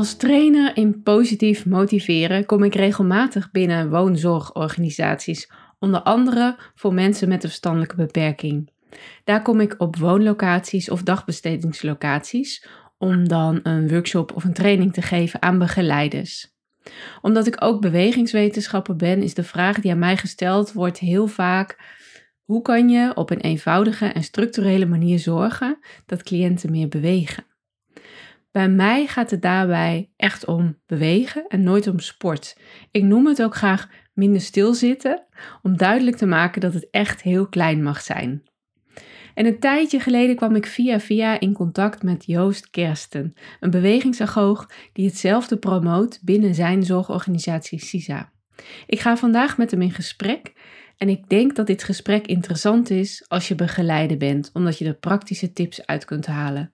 Als trainer in positief motiveren kom ik regelmatig binnen woonzorgorganisaties, onder andere voor mensen met een verstandelijke beperking. Daar kom ik op woonlocaties of dagbestedingslocaties om dan een workshop of een training te geven aan begeleiders. Omdat ik ook bewegingswetenschapper ben, is de vraag die aan mij gesteld wordt heel vaak: hoe kan je op een eenvoudige en structurele manier zorgen dat cliënten meer bewegen? Bij mij gaat het daarbij echt om bewegen en nooit om sport. Ik noem het ook graag minder stilzitten, om duidelijk te maken dat het echt heel klein mag zijn. En een tijdje geleden kwam ik via via in contact met Joost Kersten, een bewegingsagoog die hetzelfde promoot binnen zijn zorgorganisatie CISA. Ik ga vandaag met hem in gesprek en ik denk dat dit gesprek interessant is als je begeleider bent, omdat je er praktische tips uit kunt halen.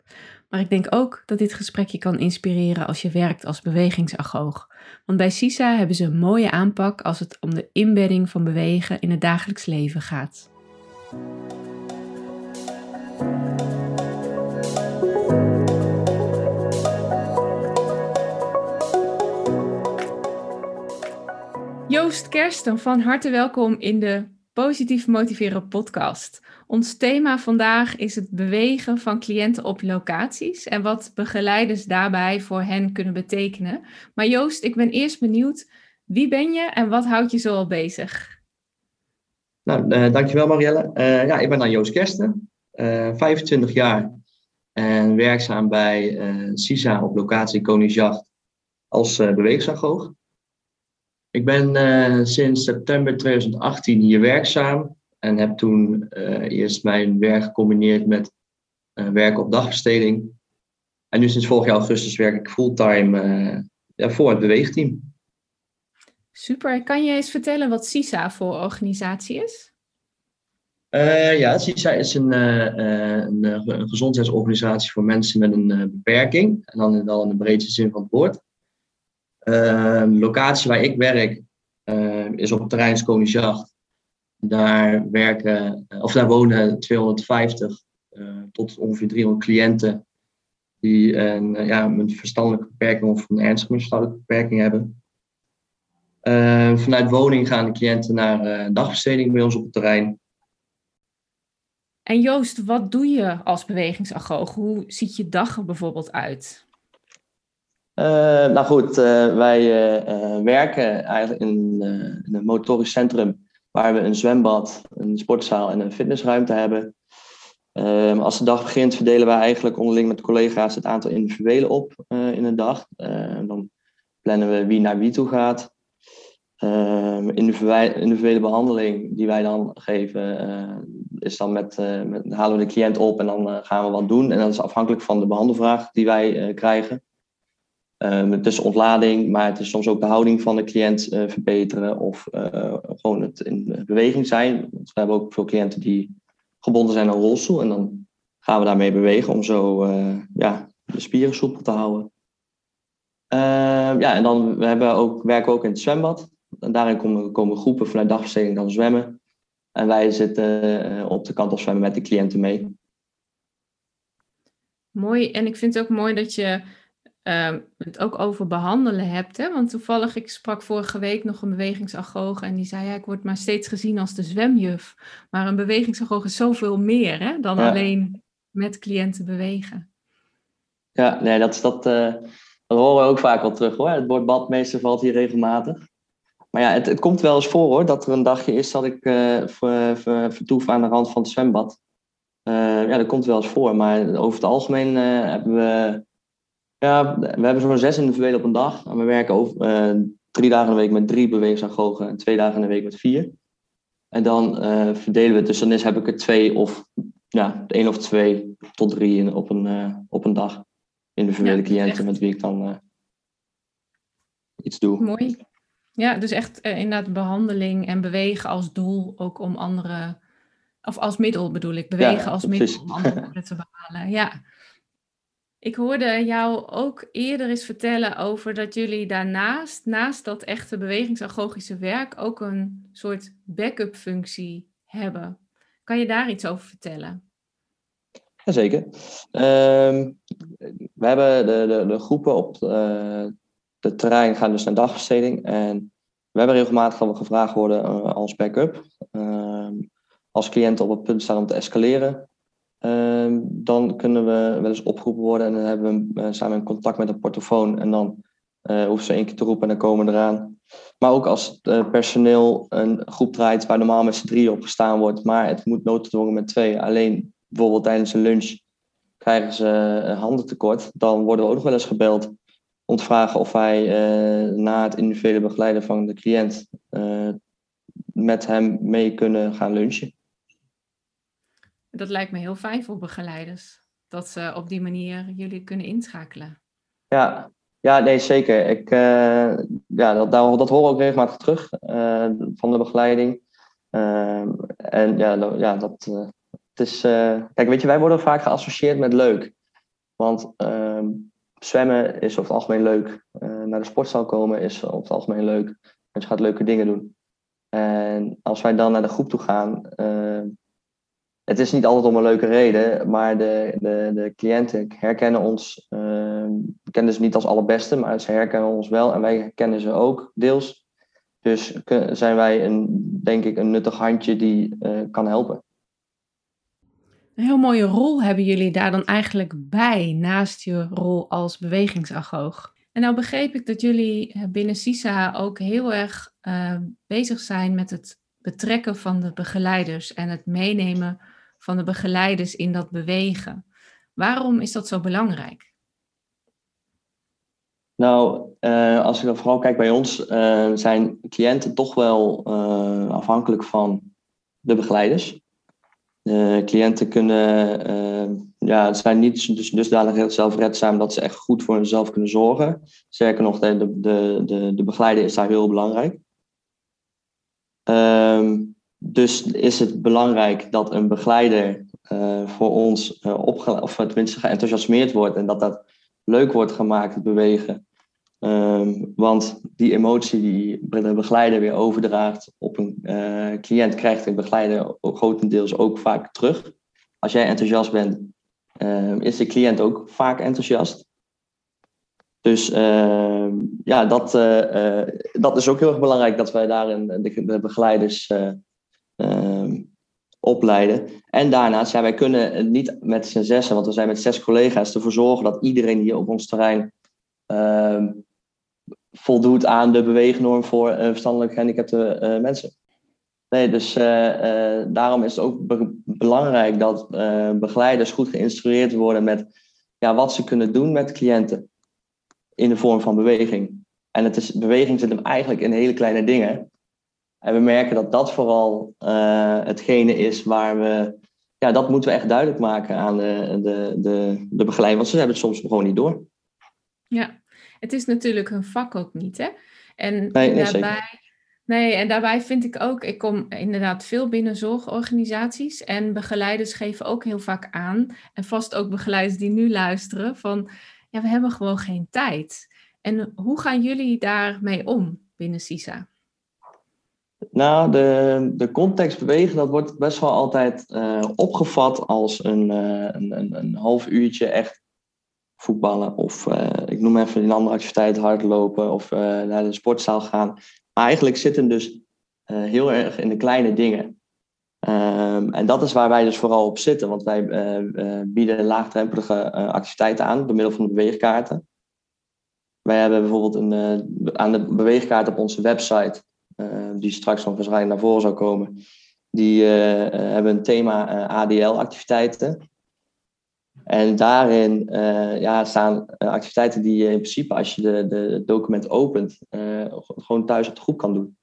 Maar ik denk ook dat dit gesprek je kan inspireren als je werkt als bewegingsagoog. Want bij CISA hebben ze een mooie aanpak als het om de inbedding van bewegen in het dagelijks leven gaat. Joost Kersten, van harte welkom in de Positief Motiveren podcast. Ons thema vandaag is het bewegen van cliënten op locaties en wat begeleiders daarbij voor hen kunnen betekenen. Maar Joost, ik ben eerst benieuwd, wie ben je en wat houdt je zo al bezig? Nou, uh, dankjewel Marielle. Uh, ja, ik ben dan Joost Kersten, uh, eh, 25 jaar en werkzaam bij CISA op locatie Koningsjacht als uh, Ik ben sinds september 2018 hier werkzaam en heb toen eerst mijn werk gecombineerd met werken op dagbesteding. En nu sinds vorig jaar augustus werk ik fulltime voor het beweegteam. Super. Kan je eens vertellen wat CISA voor organisatie is? Uh, ja, CISA is een, uh, een, een, gezondheidsorganisatie voor mensen met een beperking. En dan in de breedste zin van het woord. De locatie waar ik werk is op het terrein Koningsjacht. Daar, werken, of daar wonen 250 tot ongeveer 300 cliënten die een, ja, een verstandelijke beperking of een ernstige verstandelijke beperking hebben. vanuit woning gaan de cliënten naar dagbesteding bij ons op het terrein. En Joost, wat doe je als bewegingsagoog? Hoe ziet je dag er bijvoorbeeld uit? Uh, nou goed, uh, wij uh, werken eigenlijk in, een motorisch centrum waar we een zwembad, een sportzaal en een fitnessruimte hebben. Ehm, als de dag begint verdelen wij eigenlijk onderling met collega's het aantal individuelen op in een dag. dan plannen we wie naar wie toe gaat. Um, individuele behandeling die wij dan geven, is dan met, met, halen we de cliënt op en dan gaan we wat doen. En dat is afhankelijk van de behandelvraag die wij krijgen. Um, het is ontlading, maar het is soms ook de houding van de cliënt verbeteren of gewoon het in beweging zijn. We hebben ook veel cliënten die gebonden zijn aan rolstoel en dan gaan we daarmee bewegen om zo ja, de spieren soepel te houden. Uh, ja, en dan we hebben ook, werken we ook in het zwembad. En daarin komen, komen groepen vanuit dagbesteding dan zwemmen. En wij zitten op de kant of zwemmen met de cliënten mee. Mooi. En ik vind het ook mooi dat je uh, het ook over behandelen hebt. Hè? Want toevallig, ik sprak vorige week nog een bewegingsagoog en die zei, ja, ik word maar steeds gezien als de zwemjuf. Maar een bewegingsagoog is zoveel meer hè, dan alleen met cliënten bewegen. Ja, nee, dat, dat, uh, dat horen we ook vaak wel terug hoor. Het woord badmeester valt hier regelmatig. Maar ja, het, het, komt wel eens voor hoor, dat er een dagje is dat ik uh, ver, ver, vertoef aan de rand van het zwembad. Uh, ja, dat komt wel eens voor. Maar over het algemeen hebben we, ja, we hebben zo'n zes individuen op een dag. En we werken over, drie dagen in de week met drie bewegingsagogen en twee dagen in de week met vier. En dan verdelen we het. Dus dan is, heb ik er twee of ja, één of twee tot drie op een, op een dag. Individuele cliënten met wie ik dan iets doe. Mooi. Ja, dus echt inderdaad behandeling en bewegen als doel, ook om andere, of als middel bedoel ik, bewegen als middel om andere te behalen. Ja, ik hoorde jou ook eerder eens vertellen over dat jullie daarnaast, naast dat echte bewegingsagogische werk, ook een soort backup functie hebben. Kan je daar iets over vertellen? Jazeker. Um, we hebben de, de, groepen op uh, de terrein gaan dus naar dagbesteding. En we hebben regelmatig gevraagd worden uh, als backup. Uh, als cliënten op het punt staan om te escaleren, Ehm, dan kunnen we wel eens opgeroepen worden en dan hebben we uh, samen contact met een portofoon en dan uh, hoeven ze één keer te roepen en dan komen we eraan. Maar ook als uh, personeel een groep draait waar normaal met z'n drieën op gestaan wordt, maar het moet noodgedwongen met twee. Alleen bijvoorbeeld tijdens een lunch krijgen ze handen tekort, dan worden we ook nog wel eens gebeld om te vragen of wij na het individuele begeleiden van de cliënt met hem mee kunnen gaan lunchen. Dat lijkt me heel fijn voor begeleiders. Dat ze op die manier jullie kunnen inschakelen. Ja, ja nee, zeker. Ik, uh, ja, dat, dat horen we ook regelmatig terug uh, van de begeleiding. Uh, en ja, ja dat het is. kijk, weet je, wij worden vaak geassocieerd met leuk. Want ehm, zwemmen is over het algemeen leuk. naar de sportzaal komen is over het algemeen leuk. En je gaat leuke dingen doen. En als wij dan naar de groep toe gaan, het is niet altijd om een leuke reden, maar de, de, de cliënten herkennen ons, uh, kennen ze niet als allerbeste, maar ze herkennen ons wel en wij herkennen ze ook deels. Dus zijn wij een, denk ik een nuttig handje die uh, kan helpen. Een heel mooie rol hebben jullie daar dan eigenlijk bij, naast je rol als bewegingsagoog. En nou begreep ik dat jullie eh, binnen CISA ook heel erg uh, bezig zijn met het betrekken van de begeleiders en het meenemen van de begeleiders in dat bewegen. Waarom is dat zo belangrijk? Nou, uh, als ik dan vooral kijk bij ons, uh, zijn cliënten toch wel uh, afhankelijk van de begeleiders. De cliënten kunnen, ja, zijn niet dus, dusdanig zelfredzaam dat ze echt goed voor hunzelf kunnen zorgen. Sterker nog, de, de, de, de begeleider is daar heel belangrijk. Um, dus is het belangrijk dat een begeleider uh, voor ons uh, opgeleid, of tenminste wordt en dat dat leuk wordt gemaakt, het bewegen. Um, want die emotie die de begeleider weer overdraagt op een uh, cliënt, krijgt de begeleider grotendeels ook vaak terug. Als jij enthousiast bent, ehm, is de cliënt ook vaak enthousiast. Dus uh, ja, dat, dat is ook heel erg belangrijk dat wij daarin de, de begeleiders Ehm, opleiden. En daarnaast, wij kunnen niet met z'n zessen, want we zijn met zes collega's, ervoor zorgen dat iedereen hier op ons terrein uh, voldoet aan de beweegnorm voor uh, verstandelijk gehandicapte uh, mensen. Nee, dus uh, daarom is het ook be belangrijk dat begeleiders goed geïnstrueerd worden met ja, wat ze kunnen doen met cliënten in de vorm van beweging. En het is, beweging zit hem eigenlijk in hele kleine dingen. En we merken dat dat vooral uh, hetgene is waar we. Ja, dat moeten we echt duidelijk maken aan de, de, de, de begeleiding, want ze hebben het soms gewoon niet door. Ja, het is natuurlijk hun vak ook niet, hè? En nee, nee, daarbij. Nee, en daarbij vind ik ook, ik kom inderdaad veel binnen zorgorganisaties en begeleiders geven ook heel vaak aan, en vast ook begeleiders die nu luisteren, van ja, we hebben gewoon geen tijd. En hoe gaan jullie daarmee om binnen CISA? Nou, de, de context bewegen, dat wordt best wel altijd uh, opgevat als een, uh, een, een, een, half uurtje echt voetballen. Of uh, ik noem even een andere activiteit, hardlopen of naar de sportzaal gaan. Maar eigenlijk zit hem dus heel erg in de kleine dingen. Um, en dat is waar wij dus vooral op zitten, want wij bieden laagdrempelige activiteiten aan door middel van de beweegkaarten. Wij hebben bijvoorbeeld een, aan de beweegkaart op onze website eh, die straks nog waarschijnlijk naar voren zou komen, die eh, eh, hebben een thema ADL-activiteiten. En daarin ja, staan activiteiten die je in principe, als je de, document opent, gewoon thuis op de groep kan doen.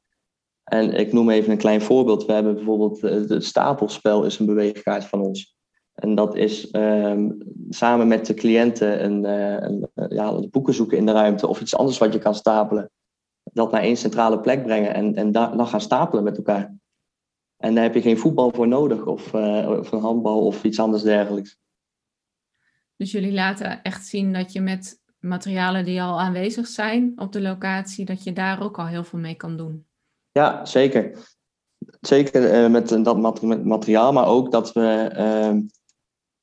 En ik noem even een klein voorbeeld. We hebben bijvoorbeeld het stapelspel is een beweegkaart van ons. En dat is ehm, samen met de cliënten een, een, ja, boeken zoeken in de ruimte of iets anders wat je kan stapelen. Dat naar één centrale plek brengen en, en dan gaan stapelen met elkaar. En daar heb je geen voetbal voor nodig of, of een handbal of iets anders dergelijks. Dus jullie laten echt zien dat je met materialen die al aanwezig zijn op de locatie, dat je daar ook al heel veel mee kan doen. Ja, zeker. Zeker uh, met dat materiaal, maar ook dat we uh,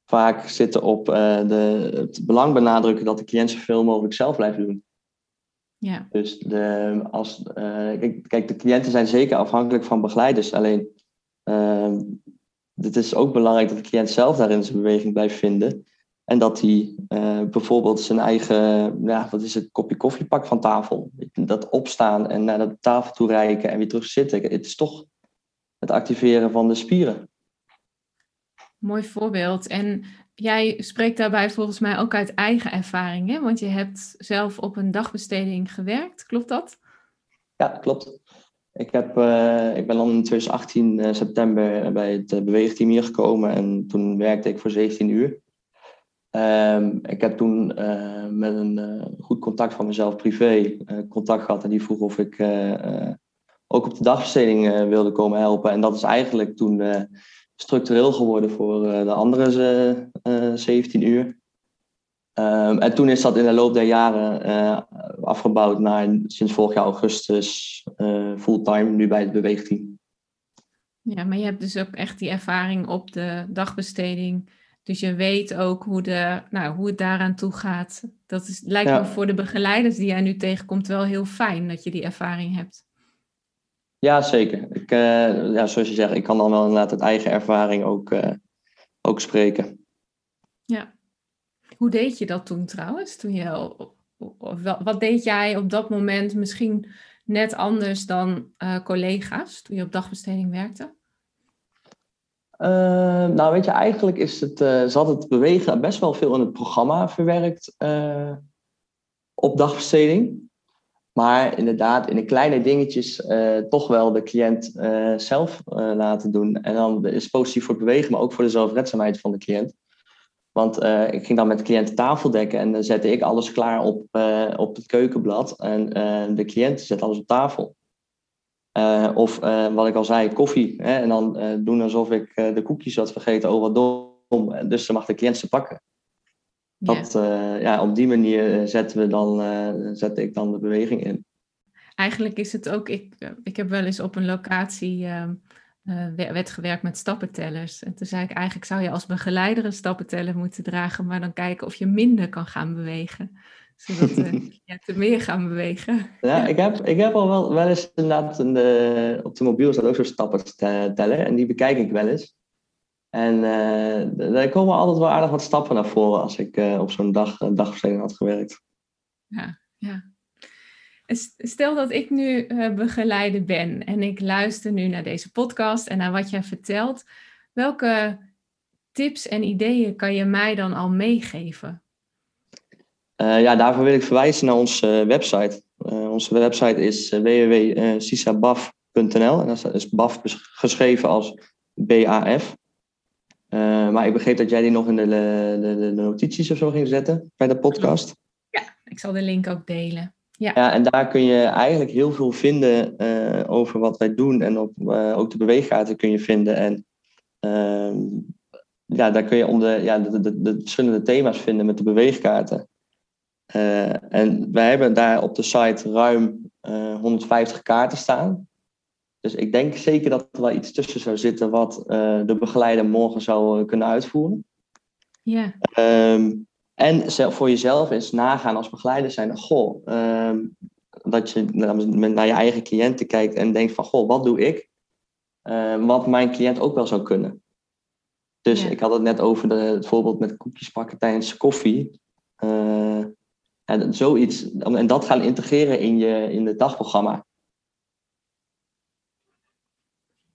vaak zitten op uh, de, het belang benadrukken dat de cliënt zoveel mogelijk zelf blijft doen. Ja. Dus de, als, kijk, de cliënten zijn zeker afhankelijk van begeleiders. Alleen ehm, het is ook belangrijk dat de cliënt zelf daarin zijn beweging blijft vinden. En dat hij uh, bijvoorbeeld zijn eigen, ja, wat is het, kopje koffie pakt van tafel. Dat opstaan en naar de tafel toe reiken en weer terug zitten. Het is toch het activeren van de spieren. Mooi voorbeeld. En jij spreekt daarbij volgens mij ook uit eigen ervaring, hè? want je hebt zelf op een dagbesteding gewerkt, klopt dat? Ja, klopt. Ik, heb, uh, ik ben dan in 2018 uh, september bij het beweegteam hier gekomen en toen werkte ik voor 17 uur. Um, ik heb toen uh, met een uh, goed contact van mezelf privé uh, contact gehad en die vroeg of ik ook op de dagbesteding wilde komen helpen. En dat is eigenlijk toen structureel geworden voor de andere 17 uur. Um, en toen is dat in de loop der jaren afgebouwd naar sinds vorig jaar augustus fulltime, nu bij het beweegteam. Ja, maar je hebt dus ook echt die ervaring op de dagbesteding dus je weet ook hoe, de, nou, hoe het daaraan toe gaat. Dat is, lijkt me voor de begeleiders die jij nu tegenkomt wel heel fijn dat je die ervaring hebt. Ja, zeker. Ik, uh, ja, zoals je zegt, ik kan dan wel inderdaad uit eigen ervaring ook, uh, ook spreken. Ja. Hoe deed je dat toen trouwens? Toen je, wat deed jij op dat moment misschien net anders dan uh, collega's toen je op dagbesteding werkte? Nou, weet je, eigenlijk is het, zat het bewegen best wel veel in het programma verwerkt op dagbesteding. Maar inderdaad, in de kleine dingetjes toch wel de cliënt zelf laten doen. En dan is positief voor het bewegen, maar ook voor de zelfredzaamheid van de cliënt. Want ik ging dan met de cliënt tafel dekken en dan zette ik alles klaar op, op het keukenblad. En de cliënt zet alles op tafel. Of wat ik al zei, koffie. Hè? En dan doen alsof ik de koekjes had vergeten. Oh, wat dom. Dus dan mag de cliënt ze pakken. Dat, ja, op die manier zetten we dan, zet ik dan de beweging in. Eigenlijk is het ook, ik, ik heb wel eens op een locatie werd gewerkt met stappentellers. En toen zei ik, eigenlijk zou je als begeleider een stappenteller moeten dragen, maar dan kijken of je minder kan gaan bewegen zodat uh, ja, te meer gaan bewegen. Ja, Ik, heb, ik heb al wel, wel eens inderdaad een, op de mobiel staat ook zo'n stappen teller en die bekijk ik wel eens. En uh, daar komen altijd wel aardig wat stappen naar voren als ik uh, op zo'n dag, dagverzekering had gewerkt. Ja, ja. Stel dat ik nu begeleider ben en ik luister nu naar deze podcast en naar wat jij vertelt. Welke tips en ideeën kan je mij dan al meegeven? Uh, ja, daarvoor wil ik verwijzen naar onze website. Uh, onze website is www.sisabaf.nl en dat is BAF geschreven als BAF. Uh, maar ik begreep dat jij die nog in de, de, de, notities of zo ging zetten bij de podcast. Ja, ik zal de link ook delen. Ja. ja, en daar kun je eigenlijk heel veel vinden over wat wij doen. En op, ook de beweeggaten kun je vinden. En ehm, ja, daar kun je om de, ja, de, de, de, verschillende thema's vinden met de beweegkaarten. En wij hebben daar op de site ruim uh, eh, 150 kaarten staan. Dus ik denk zeker dat er wel iets tussen zou zitten wat uh, de begeleider morgen zou kunnen uitvoeren. Ja. Um, en voor jezelf eens nagaan als begeleider zijn. Goh, um, dat je naar je eigen cliënten kijkt en denkt van... Goh, wat doe ik? wat mijn cliënt ook wel zou kunnen. Dus ja. ik had het net over de, het voorbeeld met koekjes pakken tijdens koffie. Uh, en zoiets, en dat gaan integreren in, je, in het dagprogramma.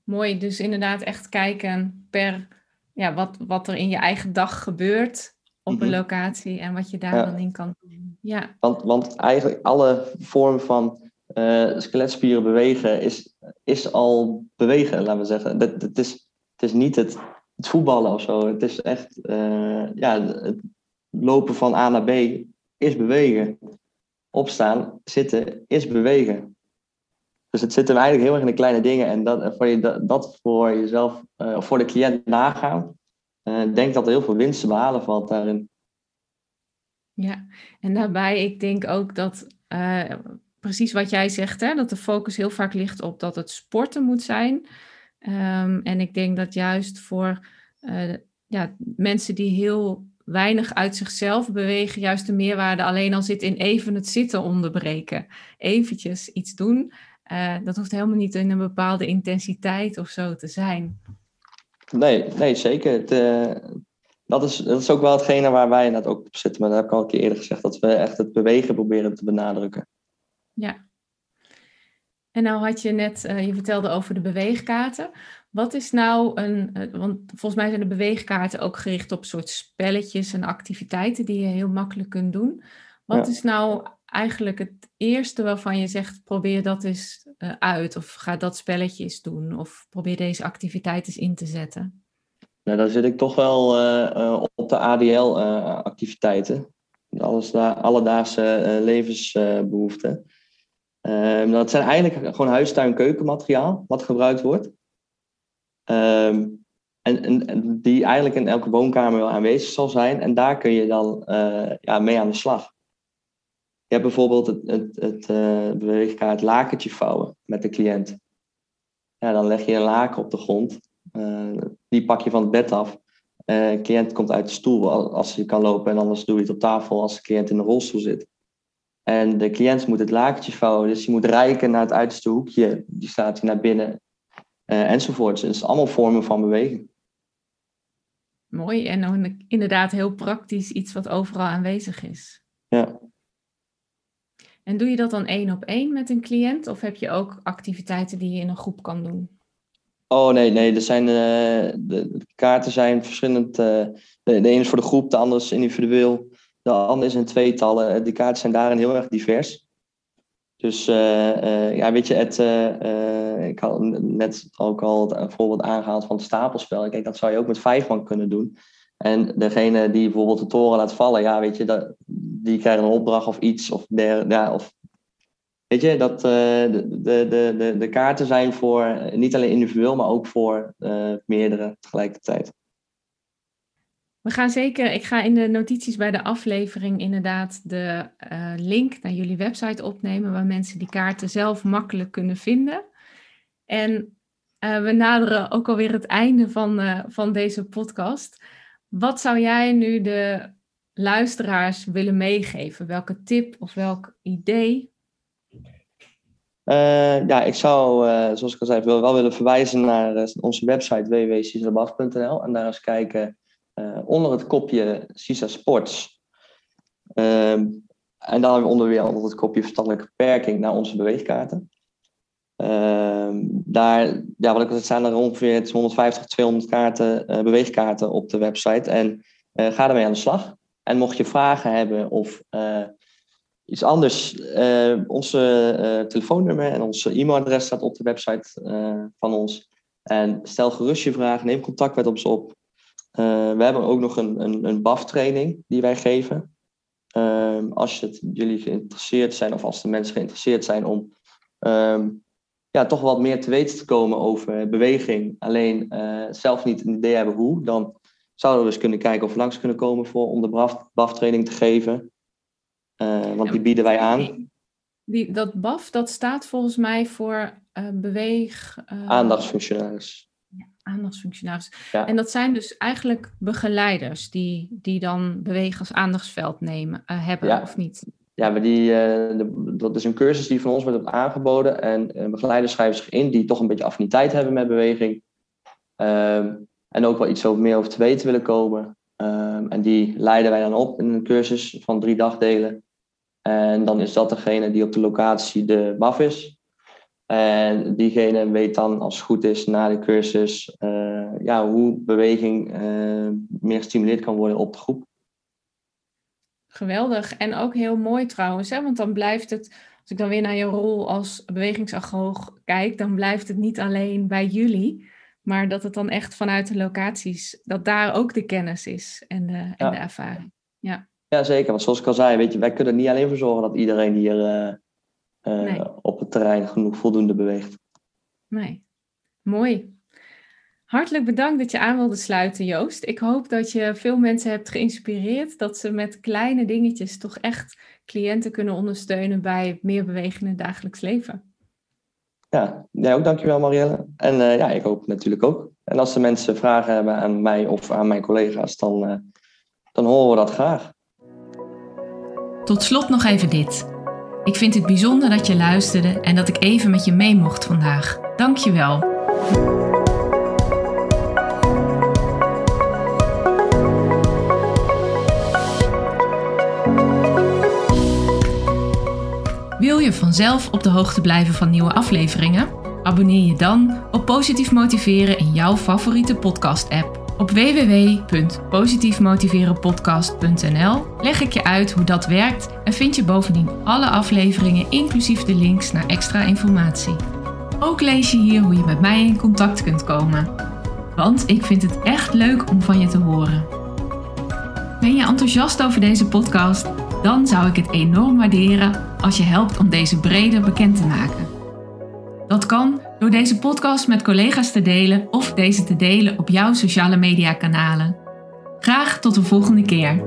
Mooi, dus inderdaad echt kijken per ja, wat, wat er in je eigen dag gebeurt op een mhm. locatie en wat je daar dan in kan doen. Ja. Want, want eigenlijk alle vorm van uh, skeletspieren bewegen is, is al bewegen, laten we zeggen. Dat, dat is, het is niet het het voetballen of zo. Het is echt, ja, het lopen van A naar B is bewegen. Opstaan, zitten is bewegen. Dus het zit hem eigenlijk heel erg in de kleine dingen. En dat, voor, je, dat, voor jezelf, of voor de cliënt nagaan. Ik denk dat er heel veel winst te behalen valt daarin. Ja, en daarbij, ik denk ook dat uh, precies wat jij zegt, hè, dat de focus heel vaak ligt op dat het sporten moet zijn. Um, en ik denk dat juist voor uh, ja, mensen die heel weinig uit zichzelf bewegen, juist de meerwaarde alleen al zit in even het zitten onderbreken. Eventjes iets doen. Uh, dat hoeft helemaal niet in een bepaalde intensiteit of zo te zijn. Nee, nee zeker. Het, dat is, dat is ook wel hetgene waar wij net ook op zitten. Maar dat heb ik al een keer eerder gezegd, dat we echt het bewegen proberen te benadrukken. Ja. En nou had je net, uh, je vertelde over de beweegkaarten. Wat is nou een, want volgens mij zijn de beweegkaarten ook gericht op soort spelletjes en activiteiten die je heel makkelijk kunt doen. Wat is nou eigenlijk het eerste waarvan je zegt, probeer dat eens uh, uit of ga dat spelletje eens doen of probeer deze activiteit eens in te zetten? Nou, dan zit ik toch wel uh, op de ADL-activiteiten. Alles da alledaagse levensbehoeften. Ehm, dat zijn eigenlijk gewoon huistuin-keukenmateriaal wat gebruikt wordt. En, en, en, die eigenlijk in elke woonkamer wel aanwezig zal zijn. En daar kun je dan ja, mee aan de slag. Je hebt bijvoorbeeld het, het, het beweegkaart lakentje vouwen met de cliënt. Ja, dan leg je een laken op de grond eh, die pak je van het bed af. Uh, de cliënt komt uit de stoel als hij kan lopen en anders doe je het op tafel als de cliënt in de rolstoel zit. En de cliënt moet het lakentje vouwen, dus je moet rijken naar het uiterste hoekje, die staat hij naar binnen uh, enzovoorts. Dus allemaal vormen van beweging. Mooi en inderdaad heel praktisch iets wat overal aanwezig is. Ja. En doe je dat dan één op één met een cliënt of heb je ook activiteiten die je in een groep kan doen? Oh nee, nee. Er zijn, uh, de, kaarten zijn verschillend. Uh, de, ene is voor de groep, de andere is individueel. De andere is in tweetallen. Eh, de kaarten zijn daarin heel erg divers. Dus ja, weet je, het, ik had net ook al een voorbeeld aangehaald van het stapelspel. Kijk, dat zou je ook met vijf man kunnen doen. En degene die bijvoorbeeld de toren laat vallen, ja, weet je, dat, die krijgt een opdracht of iets. Of, der, of Weet je, dat uh, de, de, de, de kaarten zijn voor eh, niet alleen individueel, maar ook voor uh, meerdere tegelijkertijd. We gaan zeker, ik ga in de notities bij de aflevering inderdaad de link naar jullie website opnemen, waar mensen die kaarten zelf makkelijk kunnen vinden. En we naderen ook alweer het einde van, van deze podcast. Wat zou jij nu de luisteraars willen meegeven? Welke tip of welk idee uh, ja, ik zou, uh, zoals ik al zei, wel, wel willen verwijzen naar uh, onze website www.cisalabaf.nl en daar eens kijken onder het kopje CISA Sports. Ehm, en dan onder weer onder het kopje verstandelijke beperking naar onze beweegkaarten. Ehm, daar, ja, wat ik al er ongeveer 150, 200 kaarten, beweegkaarten op de website. En ga ermee aan de slag. En mocht je vragen hebben of iets anders. Uh, onze uh, telefoonnummer en onze e-mailadres staat op de website van ons. En stel gerust je vraag, neem contact met ons op. we hebben ook nog een, een, een BAF-training die wij geven. Ehm, als het, jullie geïnteresseerd zijn of als de mensen geïnteresseerd zijn om um, ja, toch wat meer te weten te komen over beweging, alleen zelf niet een idee hebben hoe, dan zouden we eens kunnen kijken of we langs kunnen komen voor, om de BAF-training te geven. Uh, want die bieden wij aan. Die, dat BAF, dat staat volgens mij voor uh, beweeg... Uh, aandachtsfunctionaris. Ja, aandachtsfunctionaris. Ja. En dat zijn dus eigenlijk begeleiders die, die dan bewegen als aandachtsveld nemen, hebben ja. of niet? Ja, maar die, de, dat is een cursus die van ons wordt aangeboden. En begeleiders schrijven zich in die toch een beetje affiniteit hebben met beweging. Ehm, en ook wel iets meer over te weten willen komen. Um, en die leiden wij dan op in een cursus van drie dagdelen. En dan is dat degene die op de locatie de BAF is. En diegene weet dan, als het goed is, na de cursus, uh, ja, hoe beweging uh, meer gestimuleerd kan worden op de groep. Geweldig. En ook heel mooi trouwens, hè? want dan blijft het, als ik dan weer naar je rol als bewegingsagoog kijk, dan blijft het niet alleen bij jullie, Maar dat het dan echt vanuit de locaties, dat daar ook de kennis is en de, en de ervaring. Ja, Ja, zeker. Want zoals ik al zei, weet je, wij kunnen er niet alleen voor zorgen dat iedereen hier eh, eh, Nee. op het terrein genoeg voldoende beweegt. nee. Mooi. Hartelijk bedankt dat je aan wilde sluiten, Joost. Ik hoop dat je veel mensen hebt geïnspireerd, dat ze met kleine dingetjes toch echt cliënten kunnen ondersteunen bij meer bewegen in het dagelijks leven. Ja, jij ook dankjewel Marielle. En eh, ja, ik hoop natuurlijk ook. En als de mensen vragen hebben aan mij of aan mijn collega's, dan, eh, dan horen we dat graag. Tot slot nog even dit. Ik vind het bijzonder dat je luisterde en dat ik even met je mee mocht vandaag. Dank je wel. Wil je vanzelf op de hoogte blijven van nieuwe afleveringen? Abonneer je dan op Positief Motiveren in jouw favoriete podcast-app. Op www.positiefmotiverenpodcast.nl leg ik je uit hoe dat werkt en vind je bovendien alle afleveringen inclusief de links naar extra informatie. Ook lees je hier hoe je met mij in contact kunt komen. Want ik vind het echt leuk om van je te horen. Ben je enthousiast over deze podcast? Dan zou ik het enorm waarderen als je helpt om deze breder bekend te maken. Dat kan door deze podcast met collega's te delen of deze te delen op jouw sociale media kanalen. Graag tot de volgende keer.